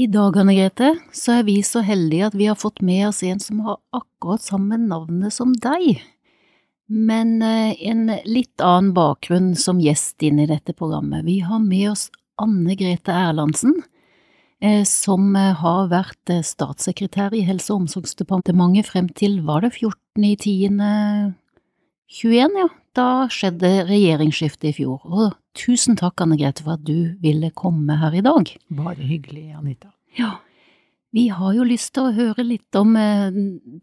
I dag, Anne Grete, så er vi så heldige at vi har fått med oss en som har akkurat samme navnet som deg, men eh, en litt annen bakgrunn som gjest inn i dette programmet. Vi har med oss Anne Grete Erlandsen, eh, som eh, har vært statssekretær i Helse- og omsorgsdepartementet frem til, var det 14. i 10. 21, ja. Da skjedde regjeringsskiftet i fjor, og Tusen takk, Anne Grete, for at du ville komme her i dag. Bare hyggelig, Anita. Ja, vi har jo lyst til å høre litt om, eh,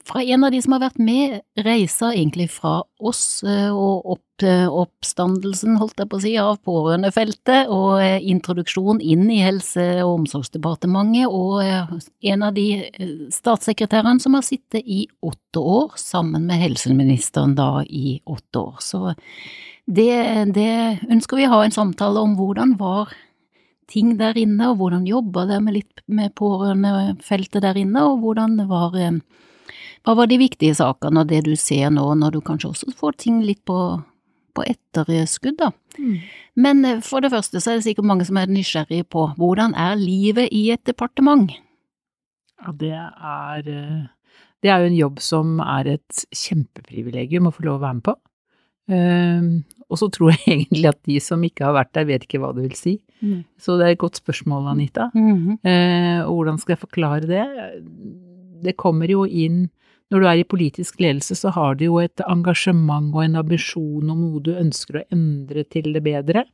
fra en av de som har vært med, reisa egentlig fra oss eh, og opp eh, oppstandelsen, holdt jeg på å si, av pårørendefeltet, og introduksjon inn i Helse- og omsorgsdepartementet, og en av de statssekretærene som har sittet i åtte år, sammen med helseministeren da i åtte år. Så det, det ønsker vi å ha en samtale om hvordan var ting der inne, og hvordan jobba dere med litt med pårørendefeltet der inne, og hvordan var eh, hva var de viktige sakene, og det du ser nå, når du kanskje også får ting litt på, på etterskudd, da. Mm. Men eh, for det første så er det sikkert mange som er nysgjerrige på hvordan er livet i et departement? Ja, det er eh, Det er jo en jobb som er et kjempeprivilegium å få lov å være med på. Og så tror jeg egentlig at de som ikke har vært der, vet ikke hva det vil si. Mm. Så det er et godt spørsmål, Anita. Mm -hmm. eh, og hvordan skal jeg forklare det? Det kommer jo inn Når du er i politisk ledelse, så har du jo et engasjement og en ambisjon om noe du ønsker å endre til det bedre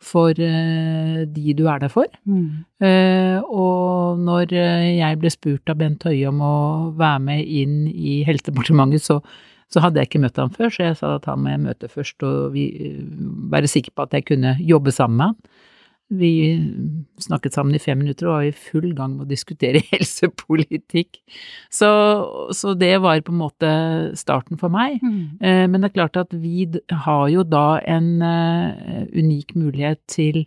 for uh, de du er der for. Mm. Eh, og når jeg ble spurt av Bent Høie om å være med inn i Helsedepartementet, så så hadde jeg ikke møtt ham før, så jeg sa at han må jeg møte først og vi, være sikker på at jeg kunne jobbe sammen med han. Vi snakket sammen i fem minutter og var i full gang med å diskutere helsepolitikk. Så, så det var på en måte starten for meg. Mm. Eh, men det er klart at vi har jo da en uh, unik mulighet til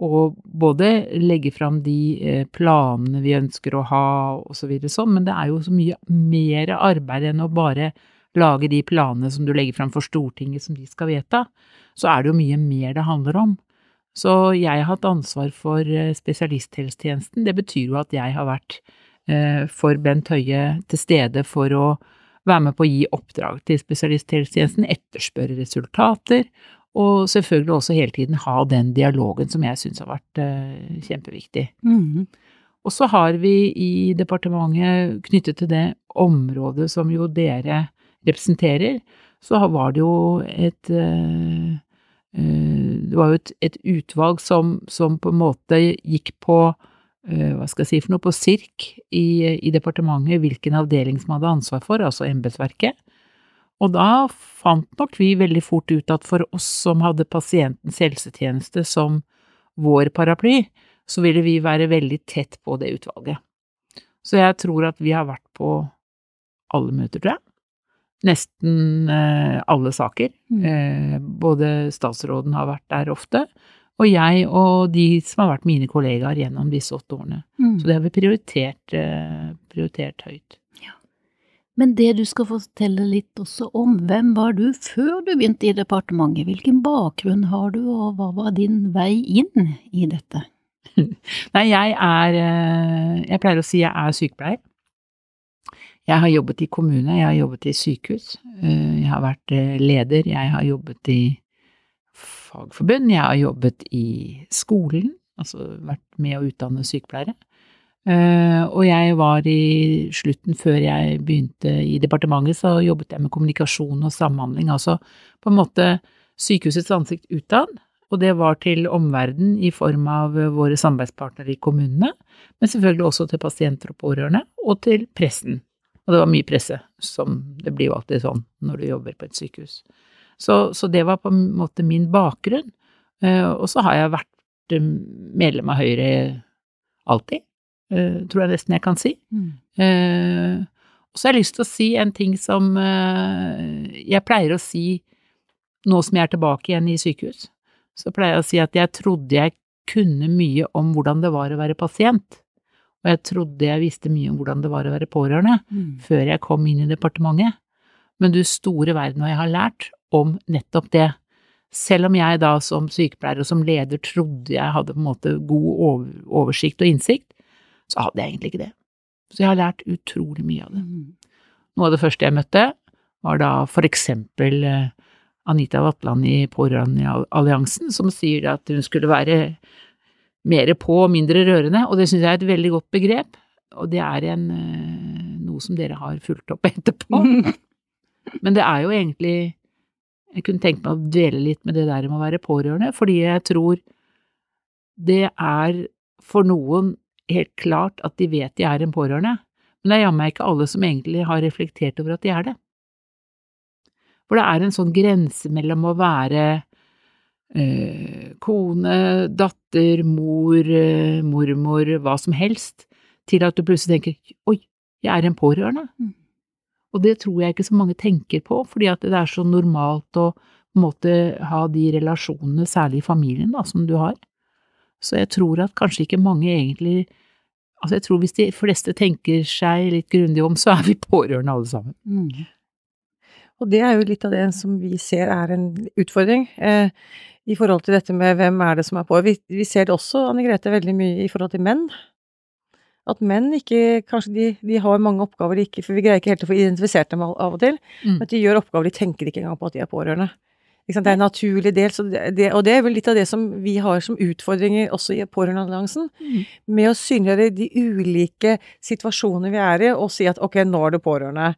å både legge fram de planene vi ønsker å ha og så sånn, men det er jo så mye mer arbeid enn å bare lage de planene som du legger fram for Stortinget som de skal vedta, så er det jo mye mer det handler om. Så jeg har hatt ansvar for eh, spesialisthelsetjenesten. Det betyr jo at jeg har vært eh, for Bent Høie til stede for å være med på å gi oppdrag til spesialisthelsetjenesten, etterspørre resultater, og selvfølgelig også hele tiden ha den dialogen som jeg syns har vært eh, kjempeviktig. Mm. Og så har vi i departementet knyttet til det området som jo dere representerer, så var det jo et eh, eh, Det var jo et, et utvalg som, som, på en måte gikk på eh, hva skal jeg si for noe, på SIRK i, i departementet, hvilken avdeling som hadde ansvar for, altså embetsverket. Og da fant nok vi veldig fort ut at for oss som hadde pasientens helsetjeneste som vår paraply, så ville vi være veldig tett på det utvalget. Så jeg tror at vi har vært på alle møter, tror jeg nesten eh, alle saker. Mm. Eh, både statsråden har vært der ofte, og jeg og de som har vært mine kollegaer gjennom disse åtte årene. Mm. Så det har vi prioritert, eh, prioritert høyt. Ja. Men det du skal fortelle litt også om, hvem var du før du begynte i departementet? Hvilken bakgrunn har du, og hva var din vei inn i dette? Nei, jeg er Jeg pleier å si jeg er sykepleier. Jeg har jobbet i kommune, jeg har jobbet i sykehus, eh, jeg har vært eh, leder, jeg har jobbet i fagforbund, jeg har jobbet i skolen, altså vært med å utdanne sykepleiere. Eh, og jeg var i slutten, før jeg begynte i departementet, så jobbet jeg med kommunikasjon og samhandling, altså på en måte sykehusets ansikt utad. Og det var til omverdenen i form av våre samarbeidspartnere i kommunene, men selvfølgelig også til pasienter og pårørende, og til pressen. Og det var mye presse, som det blir jo alltid sånn når du jobber på et sykehus. Så, så det var på en måte min bakgrunn. Eh, og så har jeg vært eh, medlem av Høyre alltid. Uh, tror jeg nesten jeg kan si. Mm. Og så har jeg lyst til å si en ting som jeg pleier å si nå som jeg er tilbake igjen i sykehus. Så pleier jeg å si at jeg trodde jeg kunne mye om hvordan det var å være pasient. Og jeg trodde jeg visste mye om hvordan det var å være pårørende, mm. før jeg kom inn i departementet. Men du store verden hva jeg har lært om nettopp det. Selv om jeg da som sykepleier og som leder trodde jeg hadde på en måte god oversikt og innsikt, så hadde jeg egentlig ikke det. Så jeg har lært utrolig mye av det. Mm. Noe av det første jeg møtte, var da for eksempel eh, Anita Vatland i Pårørendealliansen, som sier at hun skulle være mer på og mindre rørende, og det syns jeg er et veldig godt begrep, og det er en, eh, noe som dere har fulgt opp etterpå. Men det er jo egentlig Jeg kunne tenkt meg å dvele litt med det der med å være pårørende, fordi jeg tror det er for noen helt klart at de vet de er en pårørende, men det er jammen ikke alle som egentlig har reflektert over at de er det. For det er en sånn grense mellom å være øh, kone, datter, mor, eh, mormor, hva som helst, til at du plutselig tenker oi, jeg er en pårørende. Mm. Og det tror jeg ikke så mange tenker på, fordi at det er så normalt å på en måte ha de relasjonene, særlig i familien, da, som du har. Så jeg tror at kanskje ikke mange egentlig Altså, jeg tror hvis de fleste tenker seg litt grundig om, så er vi pårørende alle sammen. Mm. Og det er jo litt av det som vi ser er en utfordring eh, i forhold til dette med hvem er det som er på. Vi, vi ser det også, Anne Grete, veldig mye i forhold til menn. At menn ikke Kanskje de, de har mange oppgaver de ikke For vi greier ikke helt å få identifisert dem av og til. Mm. Men de gjør oppgaver, de tenker ikke engang på at de er pårørende. Det er en naturlig del, det, og det er vel litt av det som vi har som utfordringer også i Pårørendealliansen. Mm. Med å synliggjøre de ulike situasjonene vi er i, og si at ok, nå er du pårørende.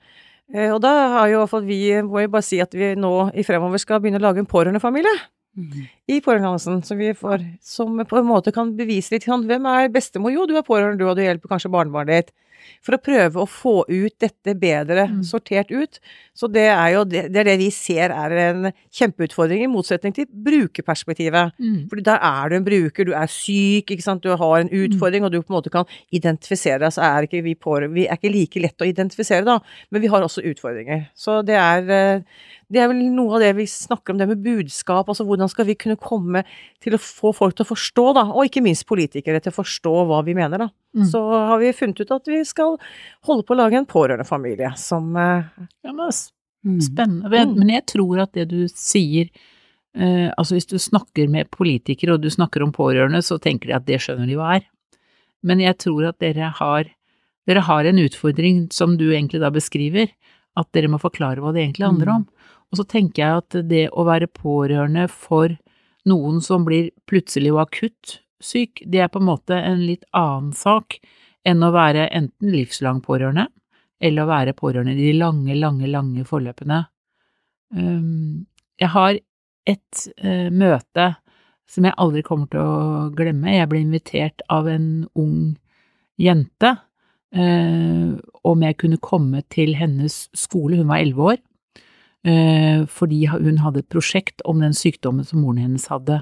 Eh, og da har jo iallfall vi, må jeg bare si at vi nå i fremover skal begynne å lage en pårørendefamilie. Mm. I Pårørendealliansen, som, vi får, som på en måte kan bevise litt sånn Hvem er bestemor? Jo, du er pårørende, du, og du hjelper kanskje barnebarnet ditt for å prøve å få ut dette bedre mm. sortert ut. Så det er jo det, det, er det vi ser er en kjempeutfordring, i motsetning til brukerperspektivet. Mm. Fordi der er du en bruker, du er syk, ikke sant, du har en mm. utfordring, mm. og du på en måte kan identifisere deg. Så er ikke vi på Vi er ikke like lett å identifisere, da, men vi har også utfordringer. Så det er eh, det er vel noe av det vi snakker om, det med budskap. altså Hvordan skal vi kunne komme til å få folk til å forstå, da, og ikke minst politikere til å forstå hva vi mener, da. Mm. Så har vi funnet ut at vi skal holde på å lage en pårørendefamilie som uh, Ja, men mm. spennende. Mm. Men jeg tror at det du sier eh, Altså hvis du snakker med politikere og du snakker om pårørende, så tenker de at det skjønner de hva er. Men jeg tror at dere har, dere har en utfordring som du egentlig da beskriver, at dere må forklare hva det egentlig handler mm. om. Og så tenker jeg at det å være pårørende for noen som blir plutselig og akutt syk, det er på en måte en litt annen sak enn å være enten livslang pårørende, eller å være pårørende i de lange, lange, lange forløpene. Um, jeg har et uh, møte som jeg aldri kommer til å glemme. Jeg ble invitert av en ung jente uh, om jeg kunne komme til hennes skole, hun var elleve år, Eh, fordi hun hadde et prosjekt om den sykdommen som moren hennes hadde,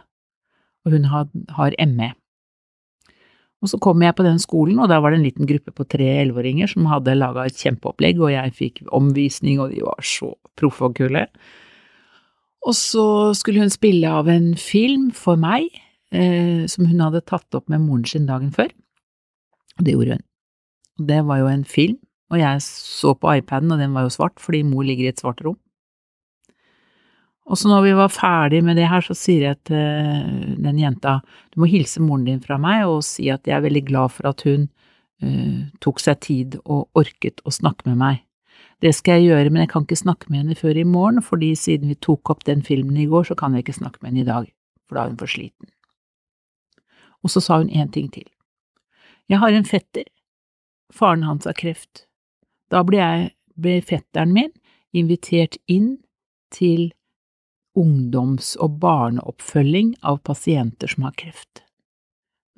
og hun har ME. Og så kom jeg på den skolen, og da var det en liten gruppe på tre elleveåringer som hadde laga et kjempeopplegg, og jeg fikk omvisning, og de var så proffe og kule. Og så skulle hun spille av en film for meg, eh, som hun hadde tatt opp med moren sin dagen før. Og det gjorde hun. Og Det var jo en film, og jeg så på iPaden, og den var jo svart, fordi mor ligger i et svart rom. Og så når vi var ferdig med det her, så sier jeg til eh, den jenta, du må hilse moren din fra meg og si at jeg er veldig glad for at hun uh, tok seg tid og orket å snakke med meg. Det skal jeg gjøre, men jeg kan ikke snakke med henne før i morgen, fordi siden vi tok opp den filmen i går, så kan jeg ikke snakke med henne i dag, for da er hun for sliten. Og så sa hun én ting til. Jeg har en fetter. Faren hans har kreft. Da ble jeg, ble fetteren min invitert inn til ungdoms- og barneoppfølging av pasienter som har kreft.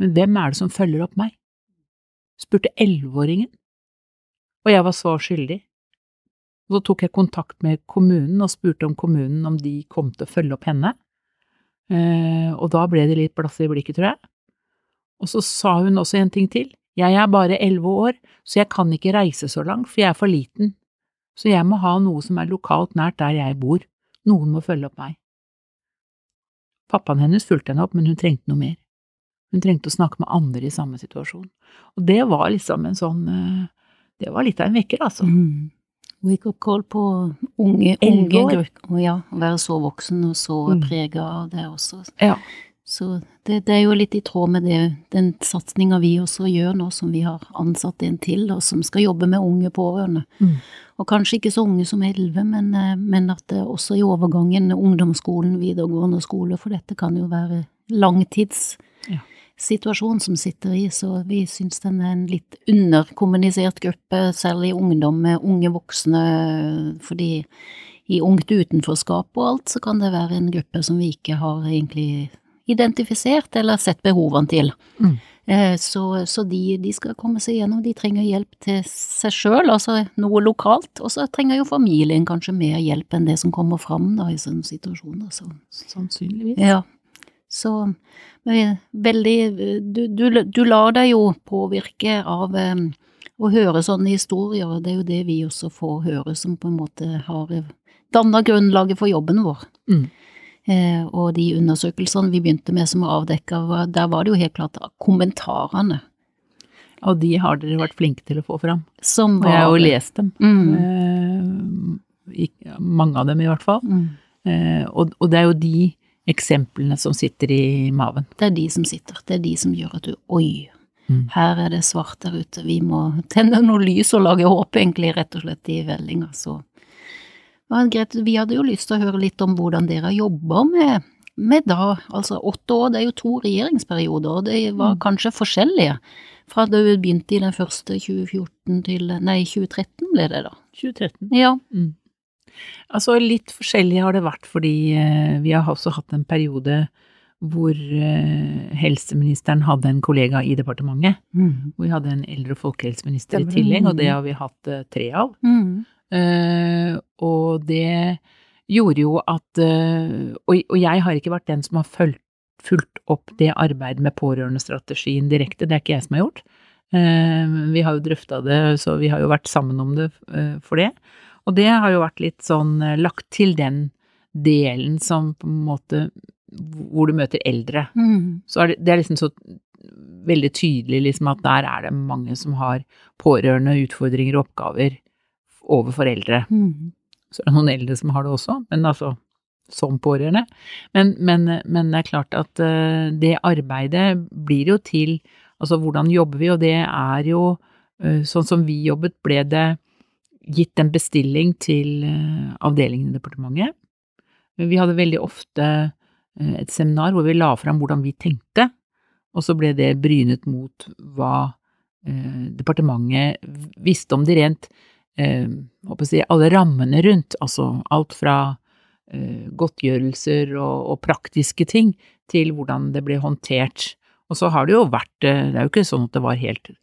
Men hvem er det som følger opp meg? spurte elleveåringen, og jeg var svar skyldig. Så tok jeg kontakt med kommunen og spurte om kommunen om de kom til å følge opp henne, eh, og da ble det litt blass i blikket, tror jeg. Og så sa hun også en ting til, jeg er bare elleve år, så jeg kan ikke reise så langt, for jeg er for liten, så jeg må ha noe som er lokalt nært der jeg bor, noen må følge opp meg. Pappaen hennes fulgte henne opp, men hun trengte noe mer. Hun trengte å snakke med andre i samme situasjon. Og det var liksom en sånn eh, Det var litt av en vekker, altså. Mm. Wake up call på unge, unge grupper. Ja, å være så voksen og så Mm. prega av det også. Ja. Så det, det er jo litt i tråd med det, den satsinga vi også gjør nå, som vi har ansatt en til, og som skal jobbe med unge pårørende. Mm. Og kanskje ikke så unge som elleve, men, eh, men at det også i overgangen ungdomsskolen, videregående skole, for dette kan jo være langtidssituasjon som sitter i, så vi syns den er en litt underkommunisert gruppe, særlig ungdom med unge voksne, fordi i ungt utenforskap og alt, så kan det være en gruppe som vi ikke har egentlig identifisert eller sett behovene til. Mm. Eh, Så, så de, de skal komme seg gjennom, de trenger hjelp til seg sjøl, altså noe lokalt, og så trenger jo familien kanskje mer hjelp enn det som kommer fram da i sånne situasjoner. Så. Sannsynligvis. Ja, så men veldig du, du, du lar deg jo påvirke av um, å høre sånne historier, og det er jo det vi også får høre som på en måte har danna grunnlaget for jobben vår. Mm. Eh, og de undersøkelsene vi begynte med som avdekka, var- der var det jo helt klart kommentarene Og de har dere vært flinke til å få fram. som Og jeg har jo lest dem. Mm, Eh, mange av dem i hvert fall. mm. Eh, og, og det er jo de eksemplene som sitter i maven. Det er de som sitter, det er de som gjør at du oi, Mm. her er det svart der ute, vi må tenne noe lys og lage håp, egentlig, rett og slett, i vellinga, så. Greit, vi hadde jo lyst til å høre litt om hvordan dere jobber med, med da, altså åtte år, det er jo to regjeringsperioder, og det var Mm. kanskje forskjellige, fra da vi begynte i den første 2014 til, nei, 2013 ble det da. 2013. Ja. Mm. Altså litt forskjellig har det vært fordi eh, vi har også hatt en periode hvor eh, helseministeren hadde en kollega i departementet. Mm. Vi hadde en eldre- og folkehelseminister i tillegg, og det har vi hatt eh, tre av. Mm. Eh, og det gjorde jo at eh, og, jeg har ikke vært den som har fulgt, fulgt opp det arbeidet med pårørendestrategien direkte, det er ikke jeg som har gjort. Eh, vi har jo drøfta det, så vi har jo vært sammen om det for det. Og det har jo vært litt sånn lagt til den delen som på en måte hvor du møter eldre. Mm. Så er det, det er liksom så veldig tydelig liksom at der er det mange som har pårørende utfordringer og oppgaver overfor eldre. Mm. Så er det noen eldre som har det også, men altså som pårørende. Men, men, men det er klart at eh, det arbeidet blir jo til Altså hvordan jobber vi, og det er jo eh, sånn som vi jobbet, ble det gitt en bestilling til eh, avdelingen i departementet. Vi hadde veldig ofte et seminar hvor vi la fram hvordan vi tenkte, og så ble det brynet mot hva eh, departementet visste om de rent eh, jeg alle rammene rundt, altså alt fra eh, godtgjørelser og, og praktiske ting til hvordan det ble håndtert. Og så har det jo vært, eh, det er jo ikke sånn at det var helt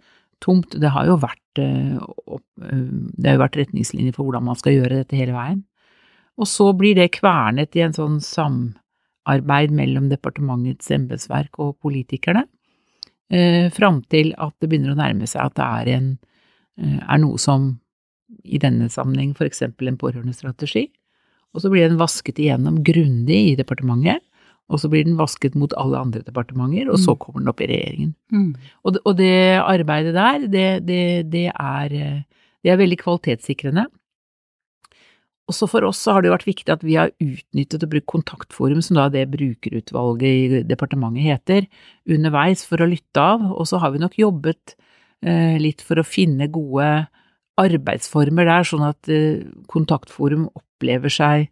tomt, det har jo vært, eh, eh, det har jo vært retningslinjer for hvordan man skal gjøre dette hele veien. Og så blir det kvernet i en sånn samarbeid mellom departementets embetsverk og politikerne, eh, fram til at det begynner å nærme seg at det er, en, er noe som i denne sammenheng for eksempel en pårørendestrategi, og så blir den vasket igjennom grundig i departementet, og så blir den vasket mot alle andre departementer, og så Mm. kommer den opp i regjeringen. Mm. Og det, og det arbeidet der, det, det, det, er, det er veldig kvalitetssikrende. Også for oss så har det jo vært viktig at vi har utnyttet og brukt kontaktforum, som da det brukerutvalget i departementet heter, underveis for å lytte av, og så har vi nok jobbet eh, litt for å finne gode arbeidsformer der, sånn at eh, kontaktforum opplever seg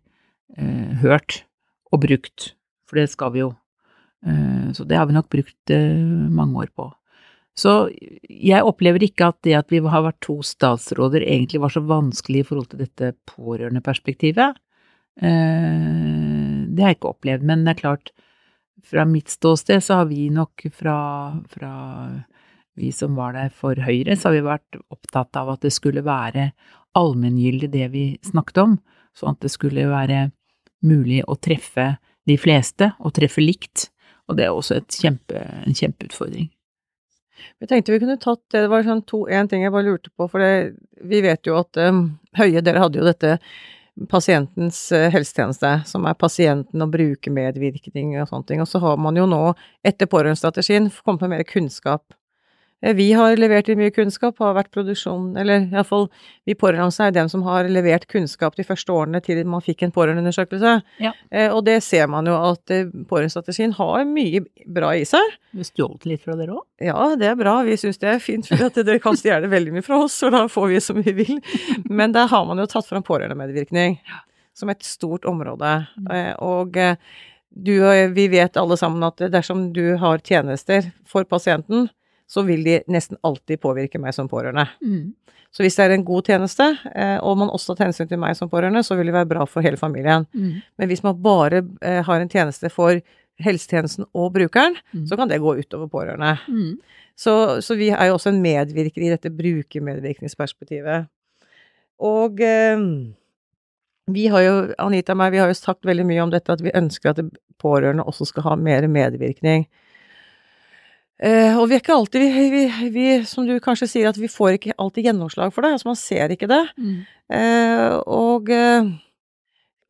eh, hørt og brukt, for det skal vi jo. Eh, så det har vi nok brukt eh, mange år på. Så jeg opplever ikke at det at vi har vært to statsråder egentlig var så vanskelig i forhold til dette pårørendeperspektivet. Eh, det har jeg ikke opplevd, men det er klart, fra mitt ståsted så har vi nok fra, fra vi som var der for Høyre, så har vi vært opptatt av at det skulle være allmenngyldig det vi snakket om, sånn at det skulle være mulig å treffe de fleste, og treffe likt. Og det er også kjempe, en kjempeutfordring. Jeg tenkte vi kunne tatt det, det var sånn to, en ting jeg bare lurte på, for det, vi vet jo at um, Høie, dere hadde jo dette pasientens uh, helsetjeneste, som er pasienten og brukermedvirkning og sånne ting. Og så har man jo nå, etter pårørendestrategien, kommet med mer kunnskap Eh, vi har levert inn mye kunnskap, har vært produksjon, eller iallfall vi pårørende er dem som har levert kunnskap de første årene til man fikk en pårørendeundersøkelse. Ja. Eh, og det ser man jo at eh, pårørendestrategien har mye bra i seg. Vi stjålet litt fra dere òg? Ja, det er bra. Vi syns det er fint, for at dere kan stjele veldig mye fra oss, og da får vi som vi vil. Men der har man jo tatt fram pårørendemedvirkning som et stort område. Mm. Og du, vi vet alle sammen at dersom du har tjenester for pasienten, så vil de nesten alltid påvirke meg som pårørende. Mm. Så hvis det er en god tjeneste, eh, og man også tar hensyn til meg som pårørende, så vil det være bra for hele familien. Mm. Men hvis man bare eh, har en tjeneste for helsetjenesten og brukeren, mm. så kan det gå utover pårørende. Mm. Så, så, vi er jo også en medvirker i dette brukermedvirkningsperspektivet. Og eh, vi har jo, Anita og meg, vi har jo sagt veldig mye om dette at vi ønsker at pårørende også skal ha mer medvirkning. Uh, og vi er ikke alltid vi, vi, vi, Som du kanskje sier, at vi får ikke alltid gjennomslag for det. Altså man ser ikke det. Mm. Uh, og uh,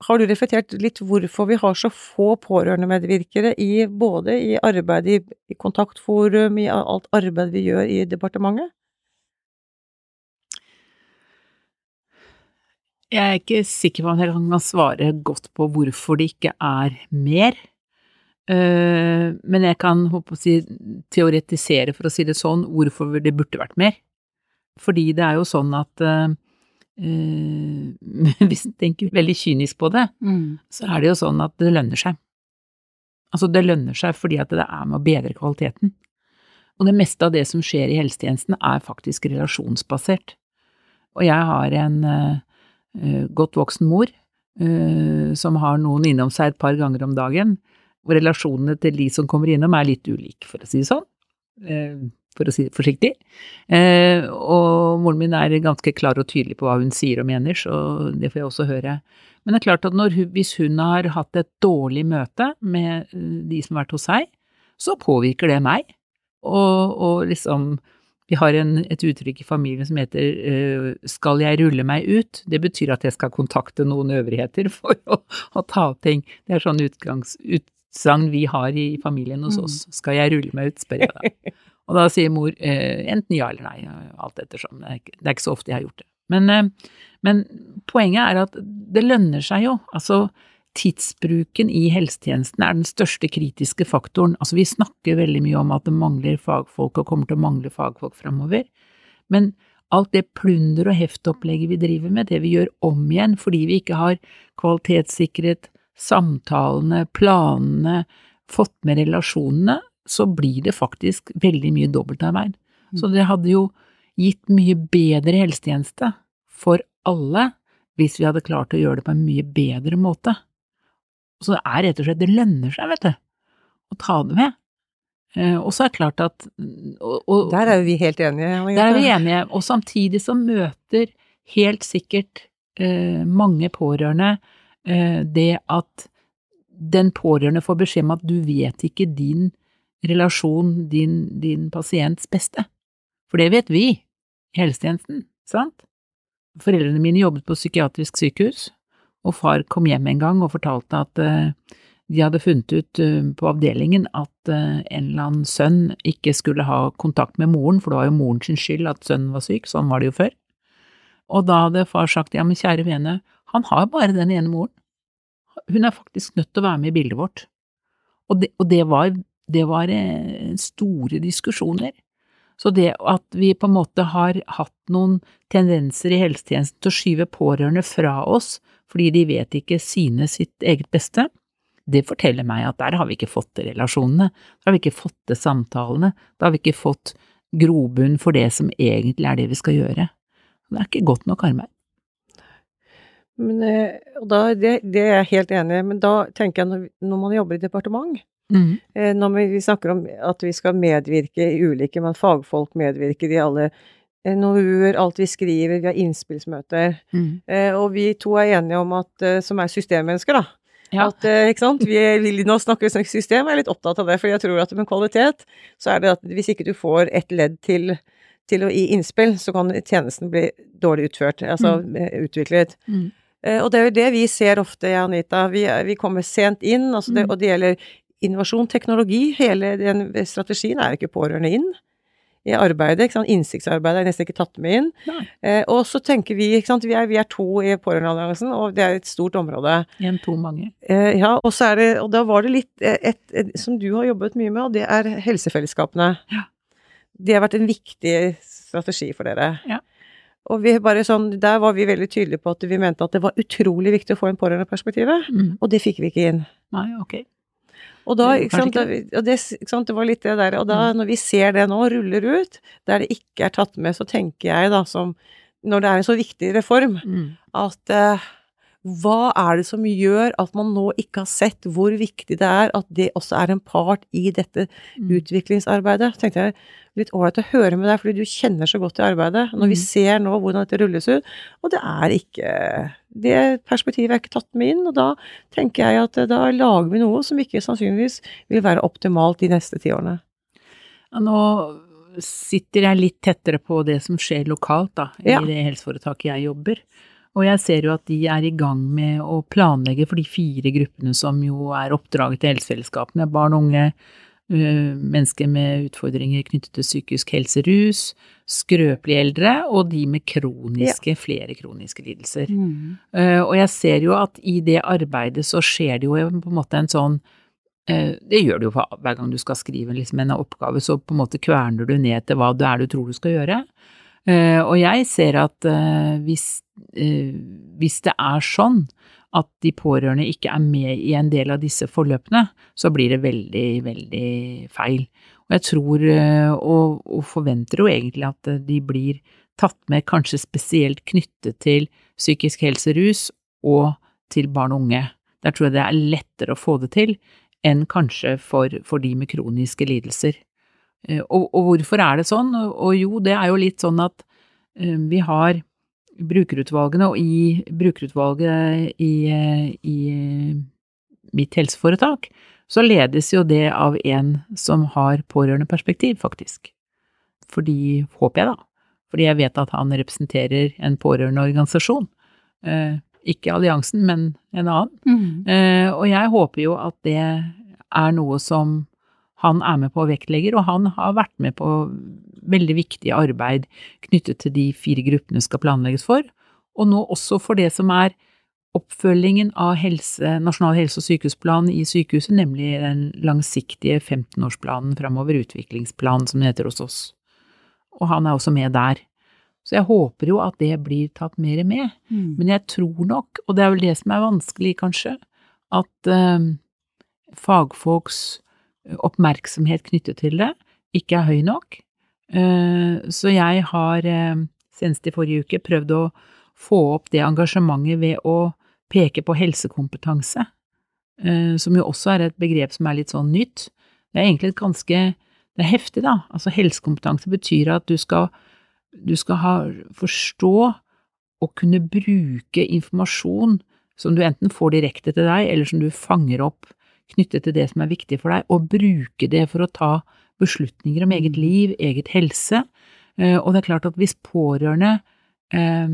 har du reflektert litt hvorfor vi har så få pårørendemedvirkere i både i arbeid i, i kontaktforum, i alt arbeid vi gjør i departementet? Jeg er ikke sikker på om jeg kan svare godt på hvorfor det ikke er mer. Uh, men jeg kan håpe å si, teoretisere, for å si det sånn, hvorfor det burde vært mer. Fordi det er jo sånn at uh, Hvis en tenker veldig kynisk på det, mm. så er det jo sånn at det lønner seg. Altså, det lønner seg fordi at det er med å bedre kvaliteten. Og det meste av det som skjer i helsetjenesten, er faktisk relasjonsbasert. Og jeg har en godt voksen mor som har noen innom seg et par ganger om dagen relasjonene til de som kommer innom er litt ulike, for å si det sånn. Eh, for å si det forsiktig. Eh, og moren min er ganske klar og tydelig på hva hun sier og mener, så det får jeg også høre. Men det er klart at når, hvis hun har hatt et dårlig møte med eh, de som har vært hos seg, så påvirker det meg. Og, og liksom Vi har en, et uttrykk i familien som heter 'skal jeg rulle meg ut'? Det betyr at jeg skal kontakte noen øvrigheter for å, å ta opp ting. Det er sånn utgangs, ut, utsagn vi har i familien hos mm. oss. Skal jeg rulle meg ut, spør jeg da. Og da sier mor eh, enten ja eller nei, alt ettersom. Det er, ikke, det er ikke så ofte jeg har gjort det. Men, eh, men, poenget er at det lønner seg jo. Altså, tidsbruken i helsetjenesten er den største kritiske faktoren. Altså, vi snakker veldig mye om at det mangler fagfolk og kommer til å mangle fagfolk framover. Men alt det plunder- og heftopplegget vi driver med, det vi gjør om igjen fordi vi ikke har kvalitetssikret samtalene, planene, fått med relasjonene, så blir det faktisk veldig mye dobbeltarbeid. Så mm. det hadde jo gitt mye bedre helsetjeneste for alle hvis vi hadde klart å gjøre det på en mye bedre måte. Så det er rett og slett, det lønner seg, vet du, å ta det med. Eh, og så er det klart at og, og, Der er vi helt enige. Der er vi enige, og samtidig så møter helt sikkert eh, mange pårørende det at den pårørende får beskjed om at du vet ikke din relasjon, din, din pasients beste. For det vet vi i helsetjenesten, sant? Foreldrene mine jobbet på psykiatrisk sykehus, og far kom hjem en gang og fortalte at uh, de hadde funnet ut uh, på avdelingen at en eller annen sønn ikke skulle ha kontakt med moren, for det var jo moren sin skyld at sønnen var syk, sånn var det jo før. Og da hadde far sagt ja, men kjære vene, han har bare den ene moren. Hun er faktisk nødt til å være med i bildet vårt. Og det, og det var, det var eh, store diskusjoner. Så det at vi på en måte har hatt noen tendenser i helsetjenesten til å skyve pårørende fra oss fordi de vet ikke sine sitt eget beste, det forteller meg at der har vi ikke fått relasjonene, der har vi ikke fått til samtalene, da har vi ikke fått grobunn for det som egentlig er det vi skal gjøre. Det er ikke godt nok arbeid. Men, eh, og da, det, det er jeg helt enig i, men da tenker jeg når, når man jobber i departement, Mm. eh, når vi, snakker om at vi skal medvirke i ulike, men fagfolk medvirker i alle eh, NOU-er, alt vi skriver, vi har innspillsmøter, Mm. og vi to er enige om at, som er systemmennesker da, Ja. at, ikke sant, vi vil nå snakke om system, jeg er litt opptatt av det, for jeg tror at med kvalitet, så er det at hvis ikke du får et ledd til, til å gi innspill, så kan tjenesten bli dårlig utført, altså mm. utviklet. Mm. Eh, Og det er jo det vi ser ofte, Anita. Vi, vi kommer sent inn, altså det, Mm. og det gjelder innovasjon, teknologi. Hele den strategien er ikke pårørende inn i arbeidet. ikke sant? Innsiktsarbeidet er nesten ikke tatt med inn. Eh, og så tenker vi, ikke sant, vi er, vi er to i Pårørendealliansen, og det er et stort område. En, to, mange. Eh, ja, og så er det, og da var det litt et, et, et, som du har jobbet mye med, og det er helsefellesskapene. Ja. Det har vært en viktig strategi for dere. Ja. Og vi bare sånn, der var vi veldig tydelige på at vi mente at det var utrolig viktig å få inn pårørendeperspektivet, Mm. og det fikk vi ikke inn. Nei, ok. Og da, ikke sant, og det, ikke sant, det var litt det der, og da når vi ser det nå ruller ut, der det ikke er tatt med, så tenker jeg da som, når det er en så viktig reform, Mm. at eh, hva er det som gjør at man nå ikke har sett hvor viktig det er at det også er en part i dette Mm. utviklingsarbeidet? Så tenkte jeg litt ålreit å høre med deg, fordi du kjenner så godt til arbeidet. Når vi Mm. ser nå hvordan dette rulles ut, og det er ikke Det perspektivet er ikke tatt med inn, og da tenker jeg at eh, da lager vi noe som ikke sannsynligvis vil være optimalt de neste ti årene. Ja, Nå sitter jeg litt tettere på det som skjer lokalt, da, Ja. i det helseforetaket jeg jobber. Og jeg ser jo at de er i gang med å planlegge for de fire gruppene som jo er oppdraget til helsefellesskapene. Barn og unge, øh, mennesker med utfordringer knyttet til psykisk helse, rus, skrøpelige eldre og de med kroniske, flere kroniske lidelser. Mm. Eh, og jeg ser jo at i det arbeidet så skjer det jo på en måte en sånn eh, Det gjør du jo hver gang du skal skrive liksom en oppgave, så på en måte kverner du ned til hva det er du tror du skal gjøre. Eh, og jeg ser at eh, hvis, eh, hvis det er sånn at de pårørende ikke er med i en del av disse forløpene, så blir det veldig, veldig feil. Og jeg tror, og, og forventer jo egentlig at de blir tatt med kanskje spesielt knyttet til psykisk helse, rus og til barn og unge. Der tror jeg det er lettere å få det til enn kanskje for, for de med kroniske lidelser. Eh, Og, og hvorfor er det sånn? Og, jo, det er jo litt sånn at eh, vi har brukerutvalgene, og i brukerutvalget i, eh, i mitt helseforetak, så ledes jo det av en som har pårørendeperspektiv, faktisk. Fordi, håper jeg da, fordi jeg vet at han representerer en pårørendeorganisasjon. Eh, ikke alliansen, men en annen. Mm. Eh, og jeg håper jo at det er noe som han er med på vektlegger, og han har vært med på veldig viktig arbeid knyttet til de fire gruppene skal planlegges for, og nå også for det som er oppfølgingen av helse, Nasjonal helse- og sykehusplan i sykehuset, nemlig den langsiktige 15-årsplanen framover, utviklingsplanen som det heter hos oss. Og han er også med der. Så jeg håper jo at det blir tatt mer med. Mm. Men jeg tror nok, og det er vel det som er vanskelig kanskje, at eh, fagfolks oppmerksomhet knyttet til det ikke er høy nok. Eh, så jeg har eh, senest i forrige uke prøvd å få opp det engasjementet ved å peke på helsekompetanse, eh, som jo også er et begrep som er litt sånn nytt. Det er egentlig et ganske det er heftig, da. Altså helsekompetanse betyr at du skal, du skal ha, forstå og kunne bruke informasjon som du enten får direkte til deg, eller som du fanger opp knyttet til det som er viktig for deg, og bruke det for å ta beslutninger om eget liv, eget helse. Eh, Og det er klart at hvis pårørende eh,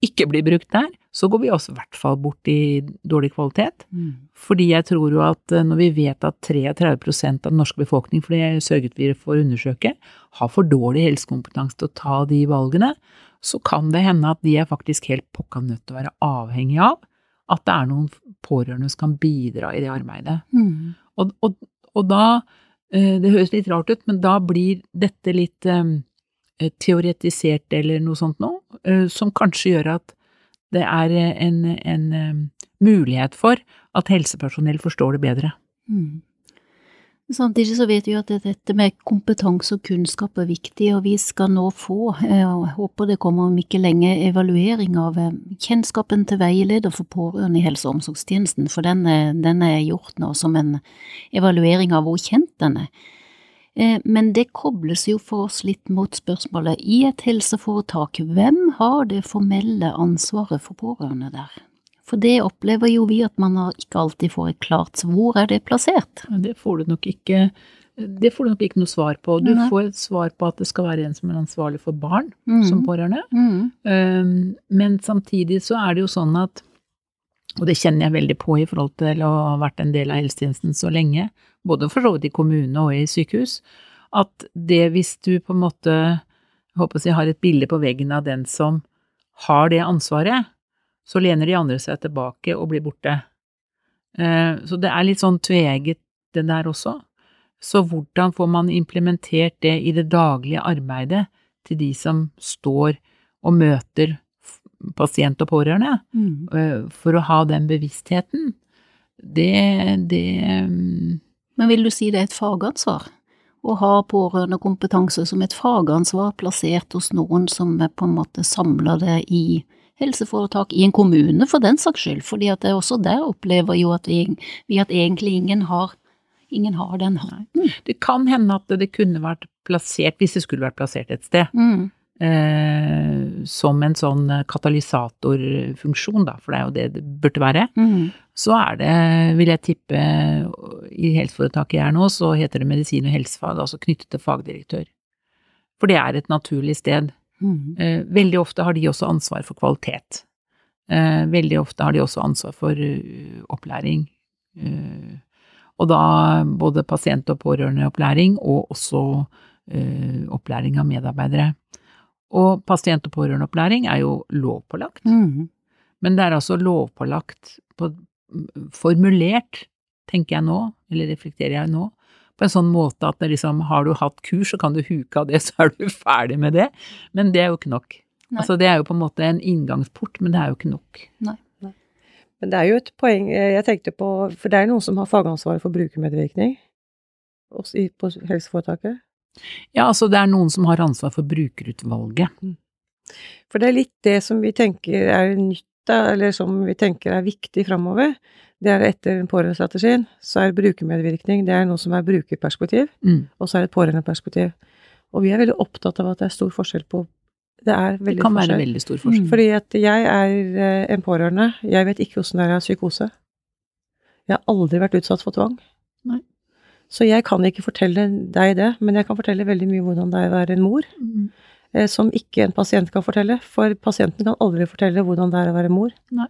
ikke blir brukt der, så går vi også i hvert fall bort i dårlig kvalitet. Mm. Fordi jeg tror jo at eh, når vi vet at 33 av den norske befolkning, for det sørget vi for å undersøke, har for dårlig helsekompetanse til å ta de valgene, så kan det hende at de er faktisk helt pokka nødt til å være avhengig av at det er noen pårørende som kan bidra i det arbeidet. Mm. Og, og, og da, eh, det høres litt rart ut, men da blir dette litt um, teoretisert eller noe sånt nå, uh, som kanskje gjør at det er en, en um, mulighet for at helsepersonell forstår det bedre. Mm. Samtidig så vet vi at dette med kompetanse og kunnskap er viktig, og vi skal nå få, eh, jeg håper det kommer om ikke lenge, evaluering av eh, kjennskapen til veileder for pårørende i helse- og omsorgstjenesten, for den, den er gjort nå som en evaluering av hvor kjent den er. Eh, men det kobles jo for oss litt mot spørsmålet i et helseforetak, hvem har det formelle ansvaret for pårørende der? For det opplever jo vi at man ikke alltid får et klart hvor er det plassert. Det får du nok ikke det får du nok ikke noe svar på. Du Nei. får et svar på at det skal være en som er ansvarlig for barn mm. som pårørende. Mm. Um, men samtidig så er det jo sånn at, og det kjenner jeg veldig på i forhold til å ha vært en del av helsetjenesten så lenge, både for så vidt i kommune og i sykehus, at det hvis du på en måte, jeg håper si, har et bilde på veggen av den som har det ansvaret, så lener de andre seg tilbake og blir borte. Eh, så det er litt sånn tveegget det der også. Så hvordan får man implementert det i det daglige arbeidet til de som står og møter pasient og pårørende, mm. Eh, for å ha den bevisstheten? Det, det mm, Men vil du si det er et fagansvar? Å ha pårørendekompetanse som et fagansvar plassert hos noen som på en måte samler det i helseforetak, i en kommune for den saks skyld, fordi at det også der opplever jo at vi, at egentlig ingen har, ingen har den hatten. Det kan hende at det kunne vært plassert, hvis det skulle vært plassert et sted, mm. eh, som en sånn katalysatorfunksjon, da, for det er jo det det burde være. Mm. Så er det, vil jeg tippe, i helseforetaket jeg er nå, så heter det medisin og helsefag, altså knyttet til fagdirektør. For det er et naturlig sted. Mm. Eh, veldig ofte har de også ansvar for kvalitet. Eh, veldig ofte har de også ansvar for uh, opplæring. Uh, og da både pasient- og pårørendeopplæring, og også uh, opplæring av medarbeidere. Og pasient- og pårørendeopplæring er jo lovpålagt. Mm. Men det er altså lovpålagt på, formulert, tenker jeg nå, eller reflekterer jeg nå, på en sånn måte at det liksom, har du hatt kurs, så kan du huke av det, så er du ferdig med det. Men det er jo ikke nok. Nei. Altså det er jo på en måte en inngangsport, men det er jo ikke nok. Nei. Nei. Men det er jo et poeng eh, jeg tenkte på, for det er noen som har fagansvaret for brukermedvirkning også på helseforetaket? Ja, altså det er noen som har ansvar for brukerutvalget. Mm. For det er litt det som vi tenker er nytt, eller som vi tenker er viktig framover det er etter pårørendestrategien, så er brukermedvirkning det er noe som er brukerperspektiv, mm. og så er det et pårørendeperspektiv. Og vi er veldig opptatt av at det er stor forskjell på Det er veldig det kan forskjell. være veldig stor forskjell. Mm. Fordi at jeg er eh, en pårørende, jeg vet ikke åssen det er å ha psykose. Jeg har aldri vært utsatt for tvang. Nei. Så jeg kan ikke fortelle deg det, men jeg kan fortelle veldig mye hvordan det er å være en mor. Mm. Eh, som ikke en pasient kan fortelle, for pasienten kan aldri fortelle hvordan det er å være mor. Nei.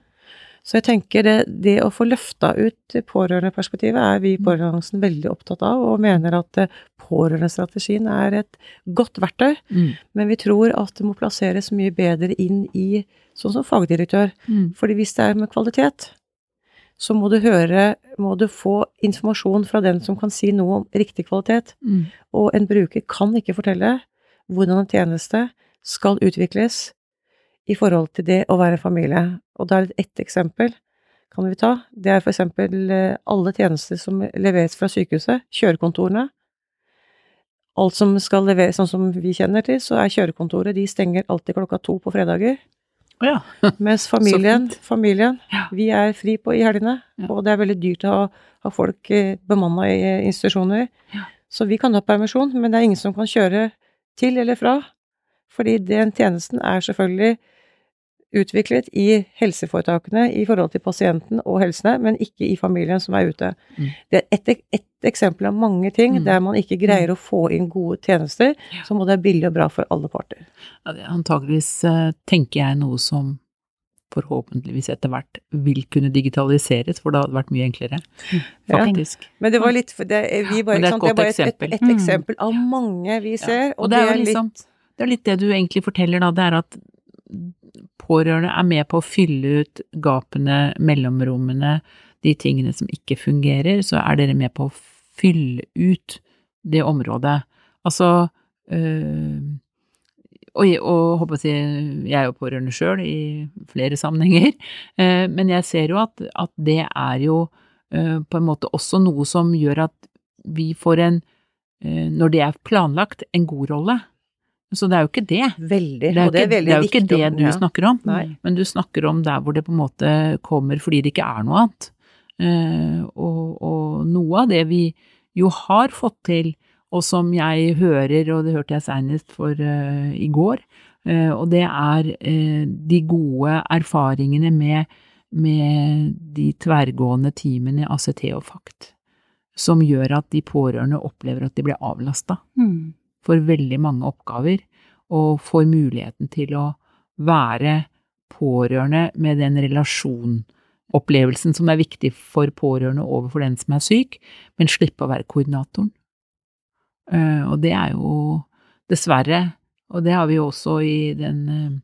Så jeg tenker det, det å få løfta ut pårørendeperspektivet er vi i mm. Pårørendealliansen veldig opptatt av, og mener at eh, pårørendestrategien er et godt verktøy. Mm. Men vi tror at det må plasseres mye bedre inn i sånn som fagdirektør. Mm. Fordi hvis det er med kvalitet, så må du høre Må du få informasjon fra den som kan si noe om riktig kvalitet. Mm. Og en bruker kan ikke fortelle hvordan en tjeneste skal utvikles i forhold til det å være familie. Og da er det ett eksempel kan vi ta. Det er for eksempel eh, alle tjenester som leveres fra sykehuset, kjørekontorene. Alt som skal leveres sånn som vi kjenner til, så er kjørekontoret De stenger alltid klokka to på fredager. Oh ja. Mens familien, familien ja. vi er fri på i helgene. Ja. Og det er veldig dyrt å ha, ha folk eh, bemanna i eh, institusjoner. Så vi kan ha permisjon, men det er ingen som kan kjøre til eller fra. Fordi den tjenesten er selvfølgelig utviklet i helseforetakene i forhold til pasienten og helsene, men ikke i familien som er ute. Mm. Det er ett et eksempel av mange ting mm. der man ikke greier mm. å få inn gode tjenester, ja. så må det være billig og bra for alle parter. Ja, antageligvis, uh, tenker jeg, noe som forhåpentligvis etter hvert vil kunne digitaliseres, for det hadde vært mye enklere. Faktisk. Ja. Men det var litt det, vi bare, det, er det er bare et, et, et, mm. eksempel av mange vi ser, og, og det, er, det er liksom, litt det er litt det du egentlig forteller, da. Det er at pårørende er med på å fylle ut gapene, mellomrommene, de tingene som ikke fungerer, så er dere med på å fylle ut det området. Altså øh, og, og håper si jeg er jo pårørende sjøl i flere sammenhenger, øh, men jeg ser jo at, at det er jo øh, på en måte også noe som gjør at vi får en, eh, når det er planlagt, en god rolle. Så det er jo ikke det. Veldig. Det er, det jo er ikke, det er jo ikke det du ja. snakker om, Nei. men du snakker om der hvor det på en måte kommer fordi det ikke er noe annet. Eh, og, og noe av det vi jo har fått til, og som jeg hører, og det hørte jeg senest for uh, i går, uh, og det er de gode erfaringene med, med de tverrgående teamene i ACT og FACT, som gjør at de pårørende opplever at de blir avlasta Mm. For veldig mange oppgaver, og får muligheten til å være pårørende med den relasjonopplevelsen som er viktig for pårørende overfor den som er syk, men slippe å være koordinatoren. Eh, Og det er jo dessverre, og det har vi jo også i den eh,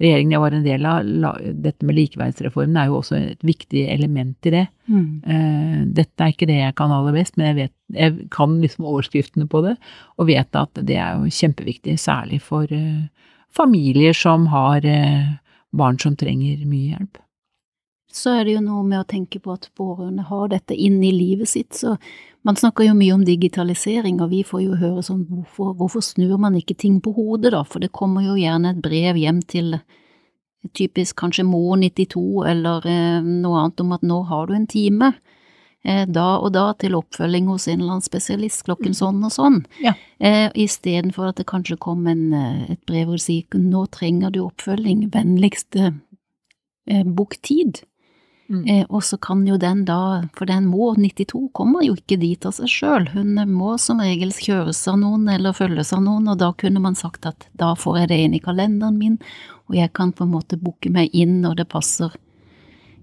regjeringen jeg var en del av, la- dette med likeverdsreformen er jo også et viktig element i det. Mm. Uh, dette er ikke det jeg kan aller best, men jeg, vet, jeg kan liksom overskriftene på det, og vet at det er jo kjempeviktig, særlig for uh, familier som har uh, barn som trenger mye hjelp. så er det jo noe med å tenke på at pårørende har dette inn i livet sitt. Så man snakker jo mye om digitalisering, og vi får jo høre sånn hvorfor, hvorfor snur man ikke ting på hodet, da? For det kommer jo gjerne et brev hjem til typisk kanskje mor 92 eller eh, noe annet om at nå har du en time. Eh, da og da til oppfølging hos en eller annen spesialist klokken sånn og sånn. Ja. Eh, Istedenfor at det kanskje kom en, eh, et brev hvor det sier nå trenger du oppfølging, vennligst eh, eh, bok tid. Mm. Eh, og så kan jo den da, for den må 92 kommer jo ikke dit av seg sjøl, hun må som regel kjøres av noen eller følges av noen, og da kunne man sagt at da får jeg det inn i kalenderen min, og jeg kan på en måte booke meg inn når det passer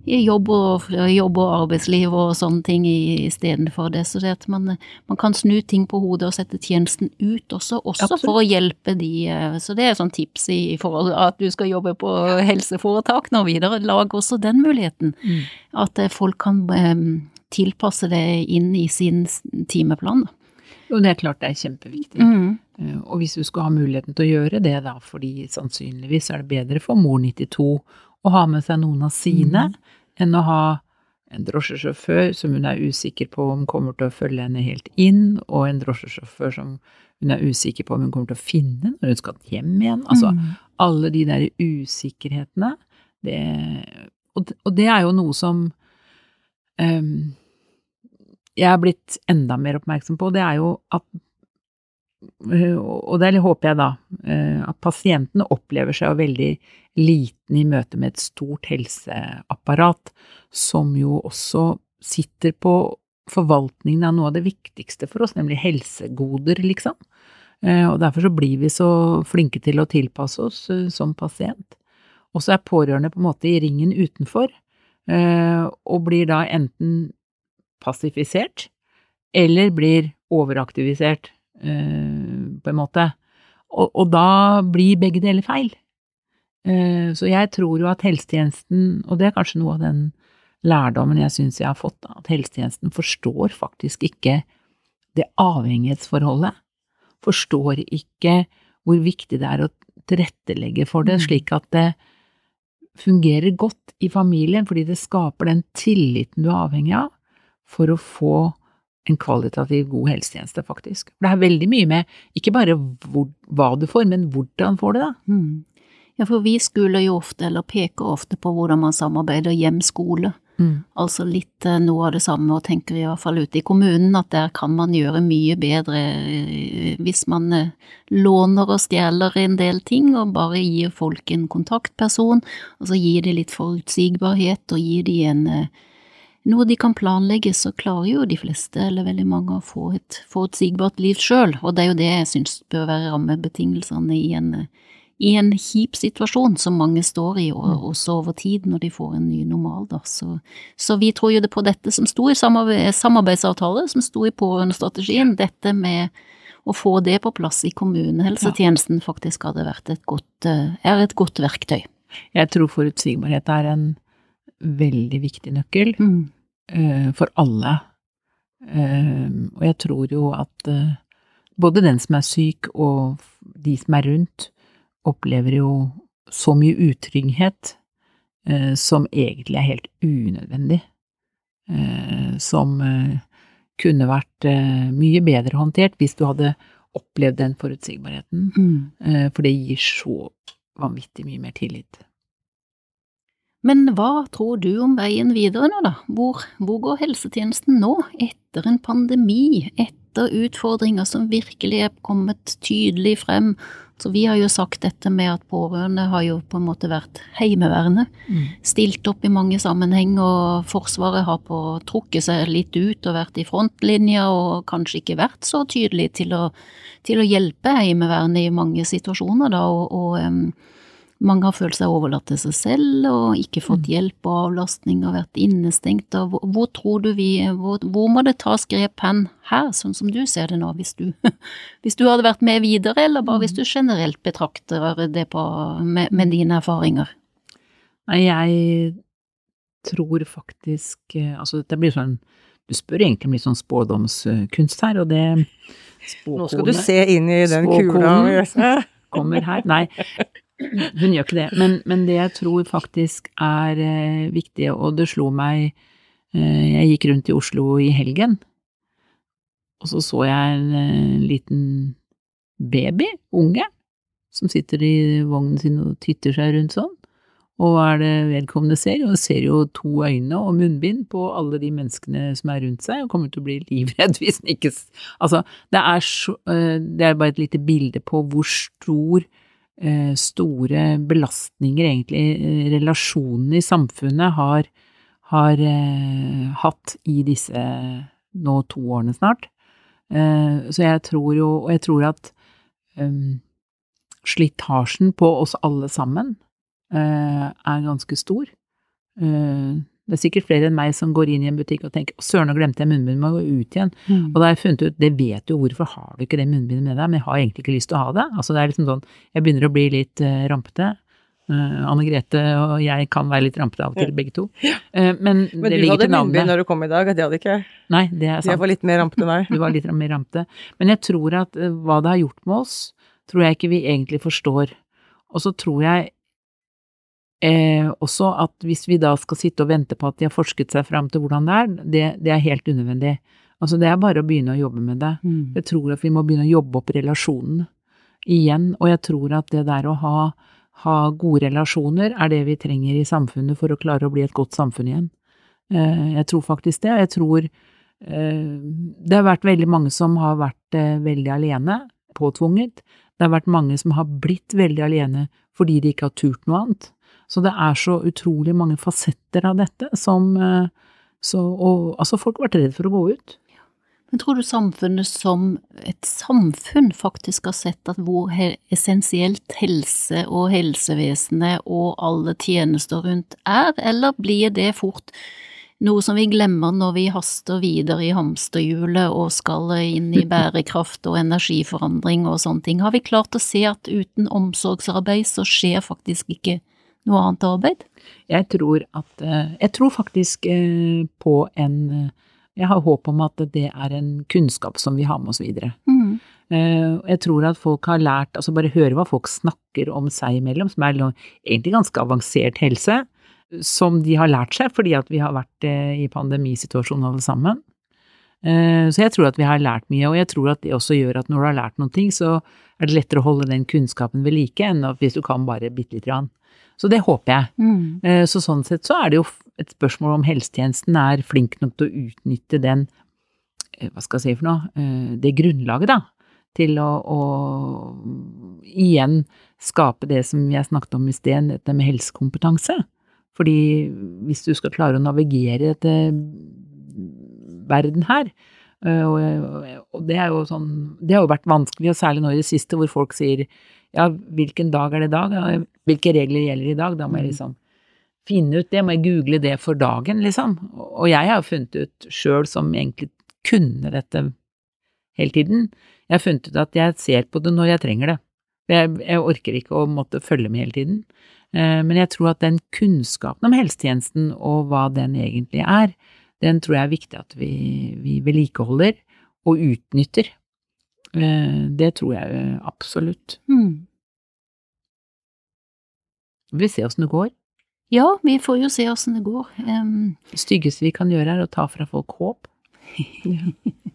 jobb og, jobb og arbeidsliv og sånne ting istedenfor det. Så det at man, man kan snu ting på hodet og sette tjenesten ut også, også Absolutt. for å hjelpe de. eh, Så det er sånn tips i, forhold til at du skal jobbe på helseforetak nå videre. Lag også den muligheten. Mm. At eh, folk kan um, tilpasse det inn i sin timeplan. Jo, det er klart det er kjempeviktig. Mm. Eh, Og hvis du skal ha muligheten til å gjøre det, da, fordi sannsynligvis er det bedre for mor 92 å ha med seg noen av sine, enn å ha en drosjesjåfør som hun er usikker på om kommer til å følge henne helt inn, og en drosjesjåfør som hun er usikker på om hun kommer til å finne når hun skal hjem igjen. Altså, Mm. alle de der usikkerhetene, det, og, og det er jo noe som um, jeg er blitt enda mer oppmerksom på, det er jo at og det håper jeg da, eh, at pasientene opplever seg veldig liten i møte med et stort helseapparat, som jo også sitter på forvaltningen av noe av det viktigste for oss, nemlig helsegoder, liksom. Eh, Og derfor så blir vi så flinke til å tilpasse oss eh, som pasient. Og så er pårørende på en måte i ringen utenfor, eh, og blir da enten passifisert, eller blir overaktivisert, eh, på en måte. Og, og da blir begge deler feil. Eh, Så jeg tror jo at helsetjenesten, og det er kanskje noe av den lærdommen jeg syns jeg har fått, da, at helsetjenesten forstår faktisk ikke det avhengighetsforholdet. Forstår ikke hvor viktig det er å tilrettelegge for det, Mm. slik at det fungerer godt i familien, fordi det skaper den tilliten du er avhengig av for å få en kvalitativ god helsetjeneste, faktisk. For det er veldig mye med ikke bare hvor, hva du får, men hvordan får du det. Mm. Ja, for vi skuler jo ofte, eller peker ofte på hvordan man samarbeider hjem-skole. Altså litt eh, noe av det samme, og tenker i hvert fall ute i kommunen at der kan man gjøre mye bedre eh, hvis man eh, låner og stjeler en del ting, og bare gir folk en kontaktperson, og så gir de litt forutsigbarhet og gir de en noe de kan planlegge, så klarer jo de fleste, eller veldig mange, å få et forutsigbart liv sjøl, og det er jo det jeg syns bør være rammebetingelsene i en, i en kjip situasjon som mange står i, og også over tid når de får en ny normal, da. Så, så vi tror jo det på dette som sto i samarbeid, samarbeidsavtale, som sto i pårørendestrategien, dette med å få det på plass i kommunehelsetjenesten faktisk hadde vært et godt, eh, er et godt verktøy. Jeg tror forutsigbarhet er en veldig viktig nøkkel Mm. Eh, for alle. Eh, og jeg tror jo at eh, både den som er syk og de som er rundt, opplever jo så mye utrygghet som egentlig er helt unødvendig. Som kunne vært mye bedre håndtert hvis du hadde opplevd den forutsigbarheten. Mm. For det gir så vanvittig mye mer tillit. Men hva tror du om veien videre nå, da? Hvor, hvor går helsetjenesten nå, etter en pandemi, etter utfordringer som virkelig er kommet tydelig frem? Så vi har jo sagt dette med at pårørende har jo på en måte vært heimeværende, Mm. stilt opp i mange sammenheng, og Forsvaret har på trukket seg litt ut og vært i frontlinja og kanskje ikke vært så tydelig til å, til å hjelpe Heimevernet i mange situasjoner, da, og, og mange har følt seg overlatt til seg selv og ikke fått hjelp og avlastning og vært innestengt. Og hvor, hvor tror du vi, hvor, hvor må det tas grep hen her, sånn som du ser det nå, hvis du, hvis du hadde vært med videre, eller bare hvis du generelt betrakter det på, med, med dine erfaringer? Nei, jeg tror faktisk eh, Altså, dette blir sånn Du spør egentlig om litt sånn spådomskunst her, og det Nå skal du se inn i den kula. kommer her. Nei, hun gjør ikke det. Men, men det jeg tror faktisk er eh, viktig, og det slo meg eh, Jeg gikk rundt i Oslo i helgen, og så så jeg en eh, liten baby, unge, som sitter i vognen sin og titter seg rundt sånn. Og hva er det vedkommende ser? Jo, ser jo to øyne og munnbind på alle de menneskene som er rundt seg, og kommer til å bli livredd hvis den ikke Altså, det er så Det er bare et lite bilde på hvor stor store belastninger egentlig eh, relasjonene i samfunnet har, har eh, hatt i disse nå to årene snart. Eh, så jeg tror jo, og jeg tror at um, slitasjen på oss alle sammen eh, er ganske stor. Eh, det er sikkert flere enn meg som går inn i en butikk og tenker 'Å, søren, nå glemte jeg munnbindet, må gå ut igjen'. Og da har jeg funnet ut, det vet du hvorfor har du ikke det munnbindet med deg, men jeg har egentlig ikke lyst til å ha det. Altså det er liksom sånn, jeg begynner å bli litt uh, rampete. Uh, Anne Grete og jeg kan være litt rampete av og til, begge to. Uh, men, Men det du ligger hadde munnbind når du kom i dag, det hadde ikke. Nei, det er sant. Jeg var litt mer rampete enn deg. Du var litt mer rampete. Men jeg tror at eh, hva det har gjort med oss, tror jeg ikke vi egentlig forstår. Og så tror jeg eh, også at hvis vi da skal sitte og vente på at de har forsket seg fram til hvordan det er, det, det er helt unødvendig. Altså det er bare å begynne å jobbe med det. Mm. Jeg tror at vi må begynne å jobbe opp relasjonen igjen, og jeg tror at det der å ha, ha gode relasjoner er det vi trenger i samfunnet for å klare å bli et godt samfunn igjen. Eh, Jeg tror faktisk det, jeg tror eh, det har vært veldig mange som har vært eh, veldig alene, påtvunget. Det har vært mange som har blitt veldig alene fordi de ikke har turt noe annet. Så det er så utrolig mange fasetter av dette som eh, så, og, altså folk har vært redd for å gå ut. Men tror du samfunnet som et samfunn faktisk har sett at hvor essensielt helse og helsevesenet og alle tjenester rundt er, eller blir det fort noe som vi glemmer når vi haster videre i hamsterhjulet og skal inn i bærekraft og energiforandring og sånne ting? Har vi klart å se at uten omsorgsarbeid så skjer faktisk ikke noe annet arbeid? Jeg tror at eh, Jeg tror faktisk eh, på en eh, Jeg har håp om at det er en kunnskap som vi har med oss videre. Mm. Jeg tror at folk har lært, altså bare høre hva folk snakker om seg imellom, som er egentlig ganske avansert helse, som de har lært seg fordi at vi har vært i pandemisituasjonen alle sammen. Så jeg tror at vi har lært mye, og jeg tror at det også gjør at når du har lært noen ting, så er det lettere å holde den kunnskapen ved like enn hvis du kan bare bitte lite grann. Så det håper jeg. Mm. Eh, Så sånn sett så er det jo et spørsmål om helsetjenesten er flink nok til å utnytte den, eh, hva skal jeg si for noe, eh, det grunnlaget da, til å, å igjen skape det som jeg snakket om i sted, dette med helsekompetanse. Fordi hvis du skal klare å navigere dette verden her, og, og det er jo sånn, det har jo vært vanskelig, og særlig nå i det siste hvor folk sier ja, hvilken dag er det i dag, Ja, hvilke regler gjelder i dag, da må jeg liksom finne ut det, må jeg google det for dagen, liksom. Og jeg har funnet ut sjøl, som egentlig kunne dette hele tiden, jeg har funnet ut at jeg ser på det når jeg trenger det. Jeg, jeg orker ikke å måtte følge med hele tiden. Eh, Men jeg tror at den kunnskapen om helsetjenesten og hva den egentlig er, den tror jeg er viktig at vi, vi vedlikeholder og utnytter. Eh, Det tror jeg eh, absolutt. Mm. Vi se åssen det går. Ja, vi får jo se åssen det går. Um, Det styggeste vi kan gjøre er å ta fra folk håp.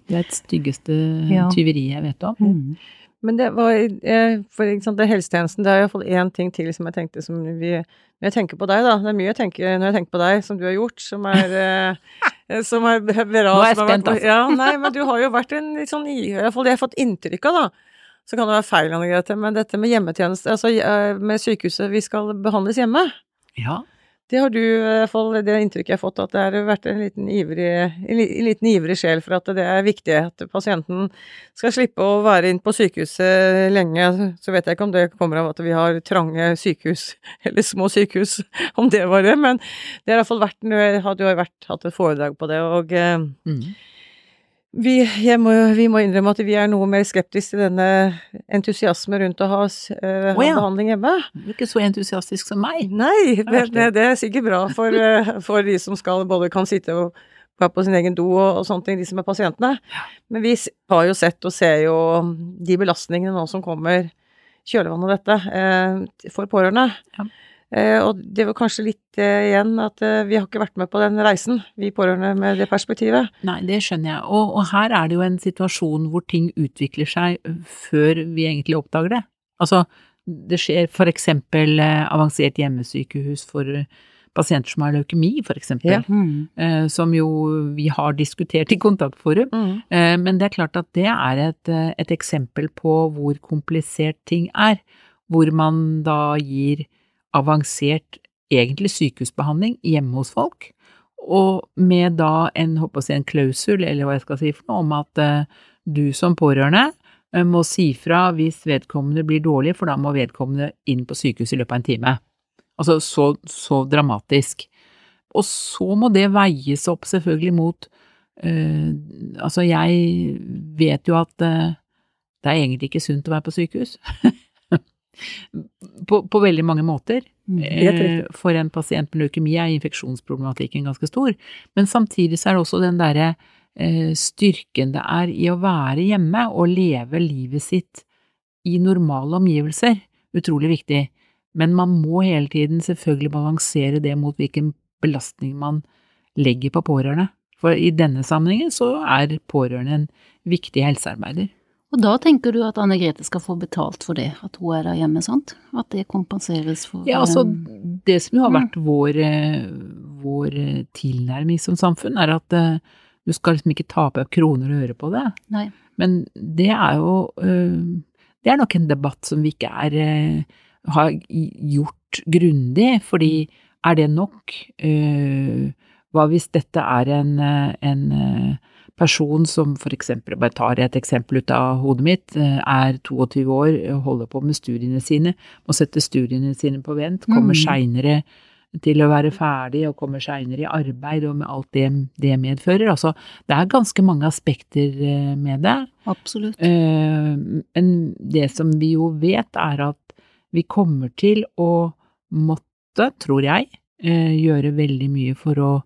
Det er et styggeste Ja. tyveri jeg vet om. Mm. Men det var eh, For sant, det helsetjenesten, det er iallfall én ting til som jeg tenkte som vi Når jeg tenker på deg, da. Det er mye jeg tenker når jeg tenker på deg, som du har gjort, som er eh, Som er bra. Nå er jeg spent, altså. Ja, nei, men du har jo vært en litt sånn Iallfall det jeg har fått inntrykk av, da. Så kan det være feil, Anne Grete, men dette med hjemmetjeneste, altså eh, med sykehuset Vi skal behandles hjemme. Ja. Det har du, i hvert fall det inntrykket jeg har fått, at det har vært en liten ivrig, en liten ivrig sjel for at det er viktig at pasienten skal slippe å være inn på sykehuset lenge. Så vet jeg ikke om det kommer av at vi har trange sykehus, eller små sykehus, om det var det, men det har i hvert fall vært, du har vært, hatt et foredrag på det, og eh, Mm. Vi, jeg må, vi må innrømme at vi er noe mer skeptiske til denne entusiasme rundt å ha, eh, ha ja. behandling hjemme. Du er ikke så entusiastisk som meg. Nei, det, det, er sikkert bra for, uh, for de som skal både kan sitte og være på sin egen do og, og sånne ting, de som er pasientene. Men vi har jo sett og ser jo de belastningene nå som kommer kjølvannet av dette uh, for pårørende. Ja. Eh, og det var kanskje litt eh, igjen at eh, vi har ikke vært med på den reisen, vi pårørende med det perspektivet. Nei, det skjønner jeg. Og, og her er det jo en situasjon hvor ting utvikler seg før vi egentlig oppdager det. Altså, det skjer for eksempel eh, avansert hjemmesykehus for pasienter som har leukemi, for eksempel. Ja. Mm. Som jo vi har diskutert i kontaktforum. Mm. Men det er klart at det er et, et eksempel på hvor komplisert ting er. Hvor man da gir avansert, egentlig sykehusbehandling hjemme hos folk. Og med da en, håper jeg en klausul, eller hva jeg skal si for noe, om at eh, du som pårørende eh, må si fra hvis vedkommende blir dårlig, for da må vedkommende inn på sykehuset i løpet av en time. Altså så, så dramatisk. Og så må det veies opp selvfølgelig mot uh, Altså, jeg vet jo at det er egentlig ikke sunt å være på sykehus. på, på veldig mange måter. Mm. Eh, For en pasient med leukemi er infeksjonsproblematikken ganske stor. Men samtidig så er det også den derre eh, styrken det er i å være hjemme og leve livet sitt i normale omgivelser, utrolig viktig. Men man må hele tiden selvfølgelig balansere det mot hvilken belastning man legger på pårørende. For i denne sammenhengen så er pårørende en viktig helsearbeider. Og da tenker du at Anne Grete skal få betalt for det, at hun er der hjemme, sant? At det kompenseres for Ja, altså eh, det som jo har Mm. vært vår, eh, vår eh, tilnærming som samfunn, er at uh, du skal liksom ikke tape kroner og øre på det. Nei. Men det er jo uh, Det er nok en debatt som vi ikke er uh, har gjort grundig, fordi er det nok? Hva hvis dette er en, en person som for eksempel, bare tar et eksempel ut av hodet mitt, eh, er 22 år, holder på med studiene sine, må sette studiene sine på vent, kommer Mm. seinere til å være ferdig og kommer seinere i arbeid og med alt det det medfører. Altså, det er ganske mange aspekter eh, med det. Absolutt. Eh, Men det som vi jo vet, er at vi kommer til å måtte, tror jeg, gjøre veldig mye for å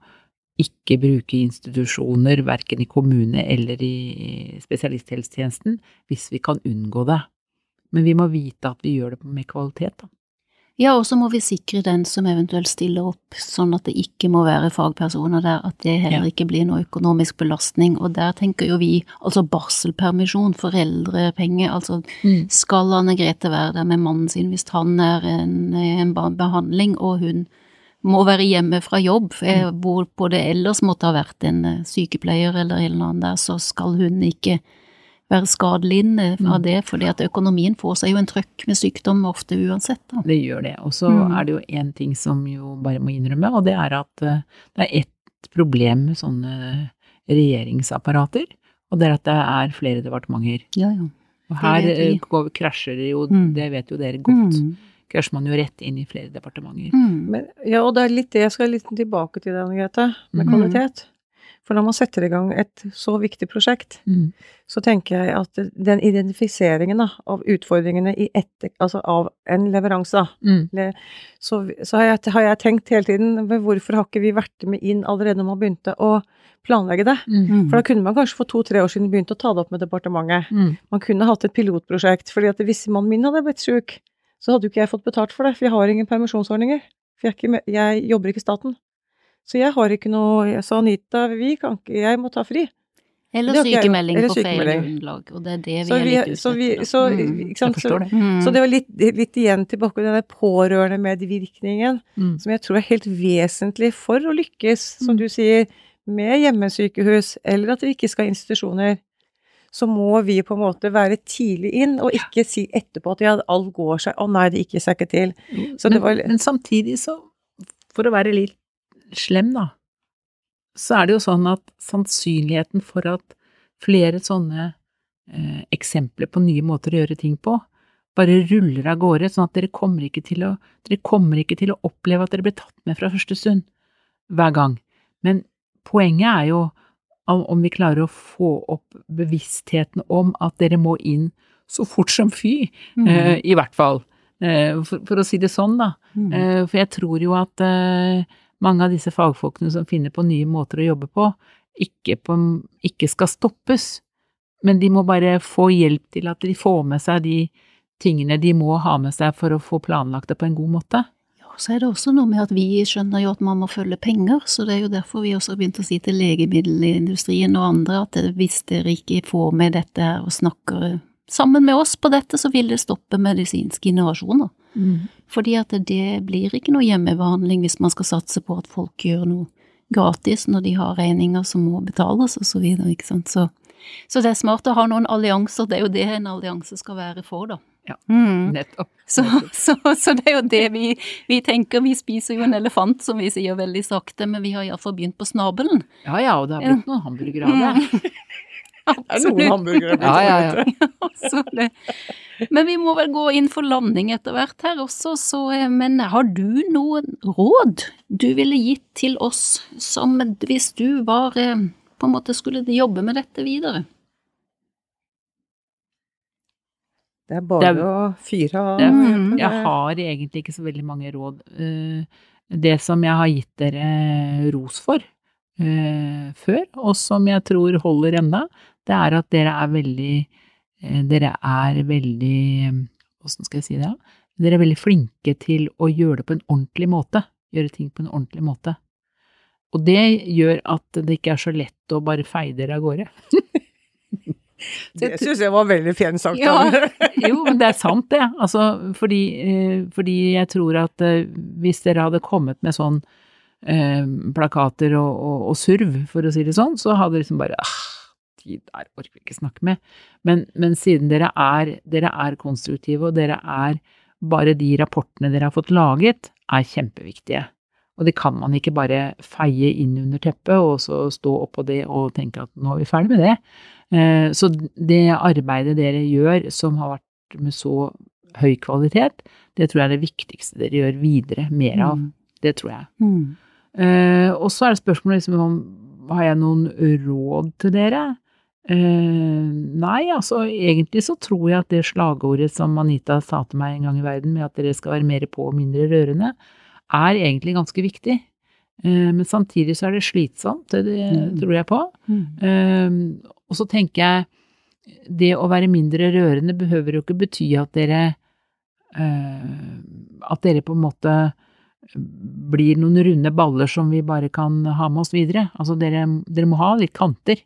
ikke bruke institusjoner, verken i kommune eller i spesialisthelsetjenesten, hvis vi kan unngå det. Men vi må vite at vi gjør det med kvalitet, da. Ja, og så må vi sikre den som eventuelt stiller opp, sånn at det ikke må være fagpersoner der, at det heller ikke blir noe økonomisk belastning. Og der tenker jo vi, altså barselpermisjon, foreldrepenger, altså skal Anne Grete være der med mannen sin hvis han er en, en behandling, og hun må være hjemme fra jobb, hvor på det ellers måtte ha vært en eh, sykepleier eller en eller annen der, så skal hun ikke være skadelidende av Mm. det, fordi at økonomien får seg jo en trøkk med sykdom ofte uansett. Da. Det gjør det. Og så Mm. er det jo én ting som jo bare må innrømme, og det er at eh, det er ett problem med sånne regjeringsapparater, og det er at det er flere departementer. Ja, ja. Og her eh, krasjer det jo, Mm. det vet jo dere godt, Mm. Krasjer man jo rett inn i flere departementer. Mm. Men, ja, og det er litt det jeg skal litt tilbake til, Anne Grete, med Mhm. kvalitet. For når man setter i gang et så viktig prosjekt, Mm. så tenker jeg at den identifiseringen da, av utfordringene i etter, altså av en leveranse, da, Mm. så, så har, jeg, har jeg tenkt hele tiden men hvorfor har ikke vi vært med inn allerede når man begynte å planlegge det? Mm. Mm. For da kunne man kanskje for to-tre år siden begynt å ta det opp med departementet. Mm. Man kunne hatt et pilotprosjekt, fordi at hvis mannen min hadde blitt syk, så hadde jo ikke jeg fått betalt for det, for jeg har ingen permisjonsordninger. For jeg, ikke, jeg jobber ikke i staten. Så jeg har ikke noe Jeg sa Anita, vi kan ikke Jeg må ta fri. Eller sykemelding jeg Eller på feil grunnlag, og det er det vi Så er litt utsatt så da. så, Mm. forstår det. Mm. Så det var litt, litt igjen tilbake til denne pårørendemedvirkningen, Mm. som jeg tror er helt vesentlig for å lykkes, som Mm. du sier, med hjemmesykehus, eller at vi ikke skal ha institusjoner. Så må vi på en måte være tidlig inn, og ikke si etterpå at ja, alt går seg, å nei, det gikk seg ikke til. Så men, det var- men samtidig så, for å være litt slem da, så er det jo sånn at sannsynligheten for at flere sånne eh, eksempler på nye måter å gjøre ting på, bare ruller av gårde, sånn at dere kommer ikke til å, dere kommer ikke til å oppleve at dere blir tatt med fra første stund, hver gang. Men poenget er jo om om vi klarer å få opp bevisstheten om at dere må inn så fort som fy, Mm. eh, i hvert fall. Eh, for, for å si det sånn, da. Mm. Eh, for jeg tror jo at mange av disse fagfolkene som finner på nye måter å jobbe på, ikke, på, ikke skal stoppes, men de må bare få hjelp til at de får med seg de tingene de må ha med seg for å få planlagt det på en god måte. Så er det også noe med at vi skjønner jo at man må følge penger, så det er jo derfor vi også har begynt å si til legemiddelindustrien og andre at hvis dere ikke får med dette her og snakker sammen med oss på dette, så vil det stoppe medisinske innovasjoner. Fordi at det blir ikke noe hjemmebehandling hvis man skal satse på at folk gjør noe gratis når de har regninger som må betales og så videre, ikke sant. Så, så det er smart å ha noen allianser, det er jo det en allianse skal være for, da. Ja. Mm. Nettopp. Så, så, så det er jo det vi, vi tenker. Vi spiser jo en elefant, som vi sier veldig sakte, men vi har iallfall begynt på snabelen. Ja ja, og det har blitt noen hamburgere av det. Er det noen hamburgere blitt Ja, ja, ja. Men vi må vel gå inn for landing etter hvert her også, så eh, Men har du noen råd du ville gitt til oss som hvis du var eh, På en måte skulle jobbe med dette videre? Det er bare Det er- å fyre av. Er- Mm. Jeg har egentlig ikke så veldig mange råd. Eh, Det som jeg har gitt dere ros for eh, før, og som jeg tror holder ennå, det er at dere er veldig eh, Dere er veldig Åssen skal jeg si det? Dere er veldig flinke til å gjøre det på en ordentlig måte. Gjøre ting på en ordentlig måte. Og det gjør at det ikke er så lett å bare feie dere av gårde. Det syns jeg var veldig fint sagt. Ja. Jo, men det er sant det. Altså, fordi, eh, fordi jeg tror at eh, hvis dere hadde kommet med sånn eh, plakater og, og, og surv, for å si det sånn, så hadde liksom bare ah, de der orker vi ikke snakke med. Men, men siden dere er, dere er konstruktive, og dere er bare de rapportene dere har fått laget, er kjempeviktige. Og det kan man ikke bare feie inn under teppet og så stå oppå det og tenke at nå er vi ferdig med det. Eh, Så det arbeidet dere gjør som har vært med så høy kvalitet, det tror jeg er det viktigste dere gjør videre, mer av. Mm. Det tror jeg. Mm. Eh, og så er det spørsmålet liksom om har jeg noen råd til dere? Uh, nei, altså egentlig så tror jeg at det slagordet som Anita sa til meg en gang i verden, med at dere skal være mer på og mindre rørende, er egentlig ganske viktig. Eh, men samtidig så er det slitsomt, det, Mm. tror jeg på. Mm. Um, og så tenker jeg, det å være mindre rørende behøver jo ikke bety at dere uh, At dere på en måte blir noen runde baller som vi bare kan ha med oss videre. Altså dere, dere må ha litt kanter.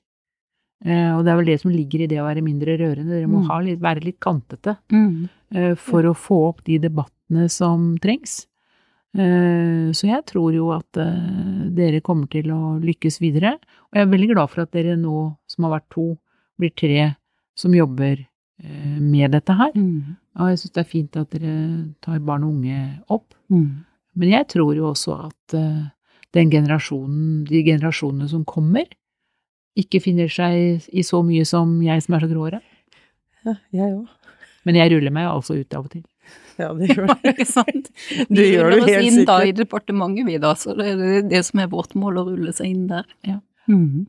Og det er vel det som ligger i det å være mindre rørende. Dere må Mm. ha litt, være litt kantete Mm. for å få opp de debattene som trengs. Eh, Så jeg tror jo at eh, dere kommer til å lykkes videre, og jeg er veldig glad for at dere nå, som har vært to, blir tre som jobber eh, med dette her. Mm. Og jeg syns det er fint at dere tar barn og unge opp. Mm. Men jeg tror jo også at den generasjonen, de generasjonene som kommer, ikke finner seg i så mye som jeg som er så gråhåra. Ja, jeg òg. Men jeg ruller meg altså ut av og til. Ja, det gjør det. Ikke sant? Det Vi gjør ruller oss inn da i departementet, vi da, så det er det, det som er vårt mål, å rulle seg inn der. Ja. Mm.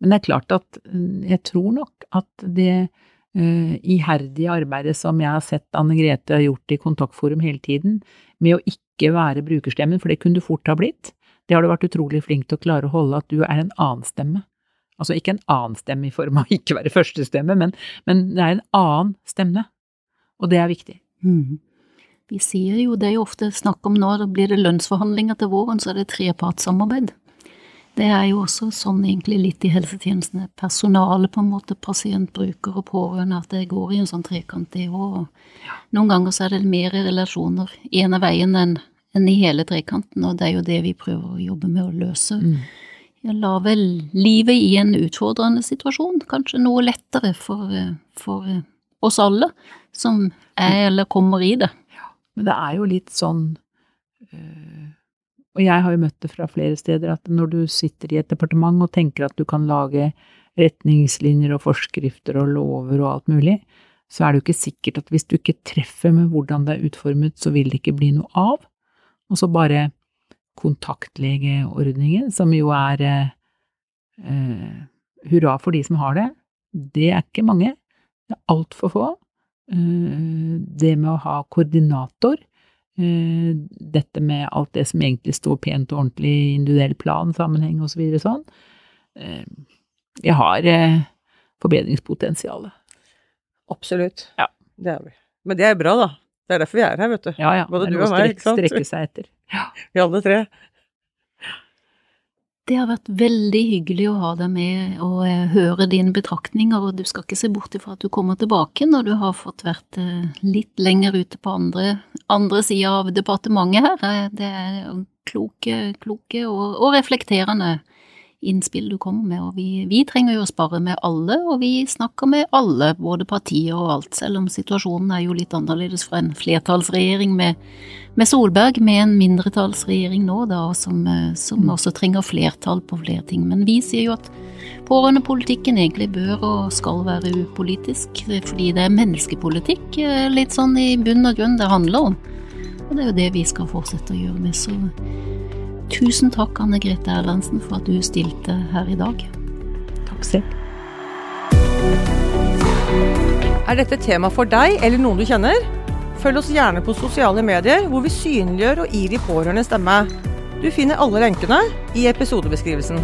Men det er klart at mm, jeg tror nok at det uh, iherdige arbeidet som jeg har sett Anne Grete har gjort i Kontaktforum hele tiden, med å ikke være brukerstemmen, for det kunne du fort ha blitt, det har du vært utrolig flink til å klare å holde, at du er en annen stemme. Altså ikke en annen stemme i form av ikke være førstestemme, men, men det er en annen stemme. Og det er viktig. Mm. Vi sier jo, det er jo ofte snakk om nå, da blir det lønnsforhandlinger til våren, så er det trepartssamarbeid. Det er jo også sånn egentlig litt i helsetjenestene. Personalet, på en måte, pasient, bruker og pårørende, at det går i en sånn trekant, det òg. Noen ganger så er det mer relasjoner ene veien enn enn i hele trekanten, og det er jo det vi prøver å jobbe med å løse. Mm. Jeg la vel livet i en utfordrende situasjon, kanskje noe lettere for, eh, for eh, oss alle som er eller kommer i det. Men det er jo litt sånn øh, Og jeg har jo møtt det fra flere steder, at når du sitter i et departement og tenker at du kan lage retningslinjer og forskrifter og lover og alt mulig, så er det jo ikke sikkert at hvis du ikke treffer med hvordan det er utformet, så vil det ikke bli noe av. Og så bare kontaktlegeordningen, som jo er eh, hurra for de som har det. Det er ikke mange. Det er altfor få. Eh, det med å ha koordinator, eh, dette med alt det som egentlig står pent og ordentlig i individuell plan, sammenheng og så videre sånn. Eh, jeg har forbedringspotensial. Absolutt. Ja. Det er vi. Men det er bra, da. Det er derfor vi er her, vet du. Ja, ja. Både du og meg, ikke sant? Strekke seg etter. Vi alle tre. Det har vært veldig hyggelig å ha deg med og eh, høre dine betraktninger, og du skal ikke se bort ifra at du kommer tilbake når du har fått vært eh, litt lenger ute på andre, andre sida av departementet her. Eh, Det er kloke, kloke og, og reflekterende innspill du kommer med, og vi, vi trenger jo å spare med alle, og vi snakker med alle, både partier og alt, selv om situasjonen er jo litt annerledes fra en flertallsregjering med, med Solberg, med en mindretallsregjering nå, da, som, eh, som også trenger flertall på flere ting. Men vi sier jo at pårørendepolitikken egentlig bør og skal være upolitisk, fordi det er menneskepolitikk, eh, litt sånn i bunn og grunn det handler om. Og det er jo det vi skal fortsette å gjøre med, så tusen takk Anne Grete Erlandsen for at du stilte her i dag. Takk selv. Er dette tema for deg eller noen du kjenner? Følg oss gjerne på sosiale medier, hvor vi synliggjør og gir de pårørende stemme. Du finner alle lenkene i episodebeskrivelsen.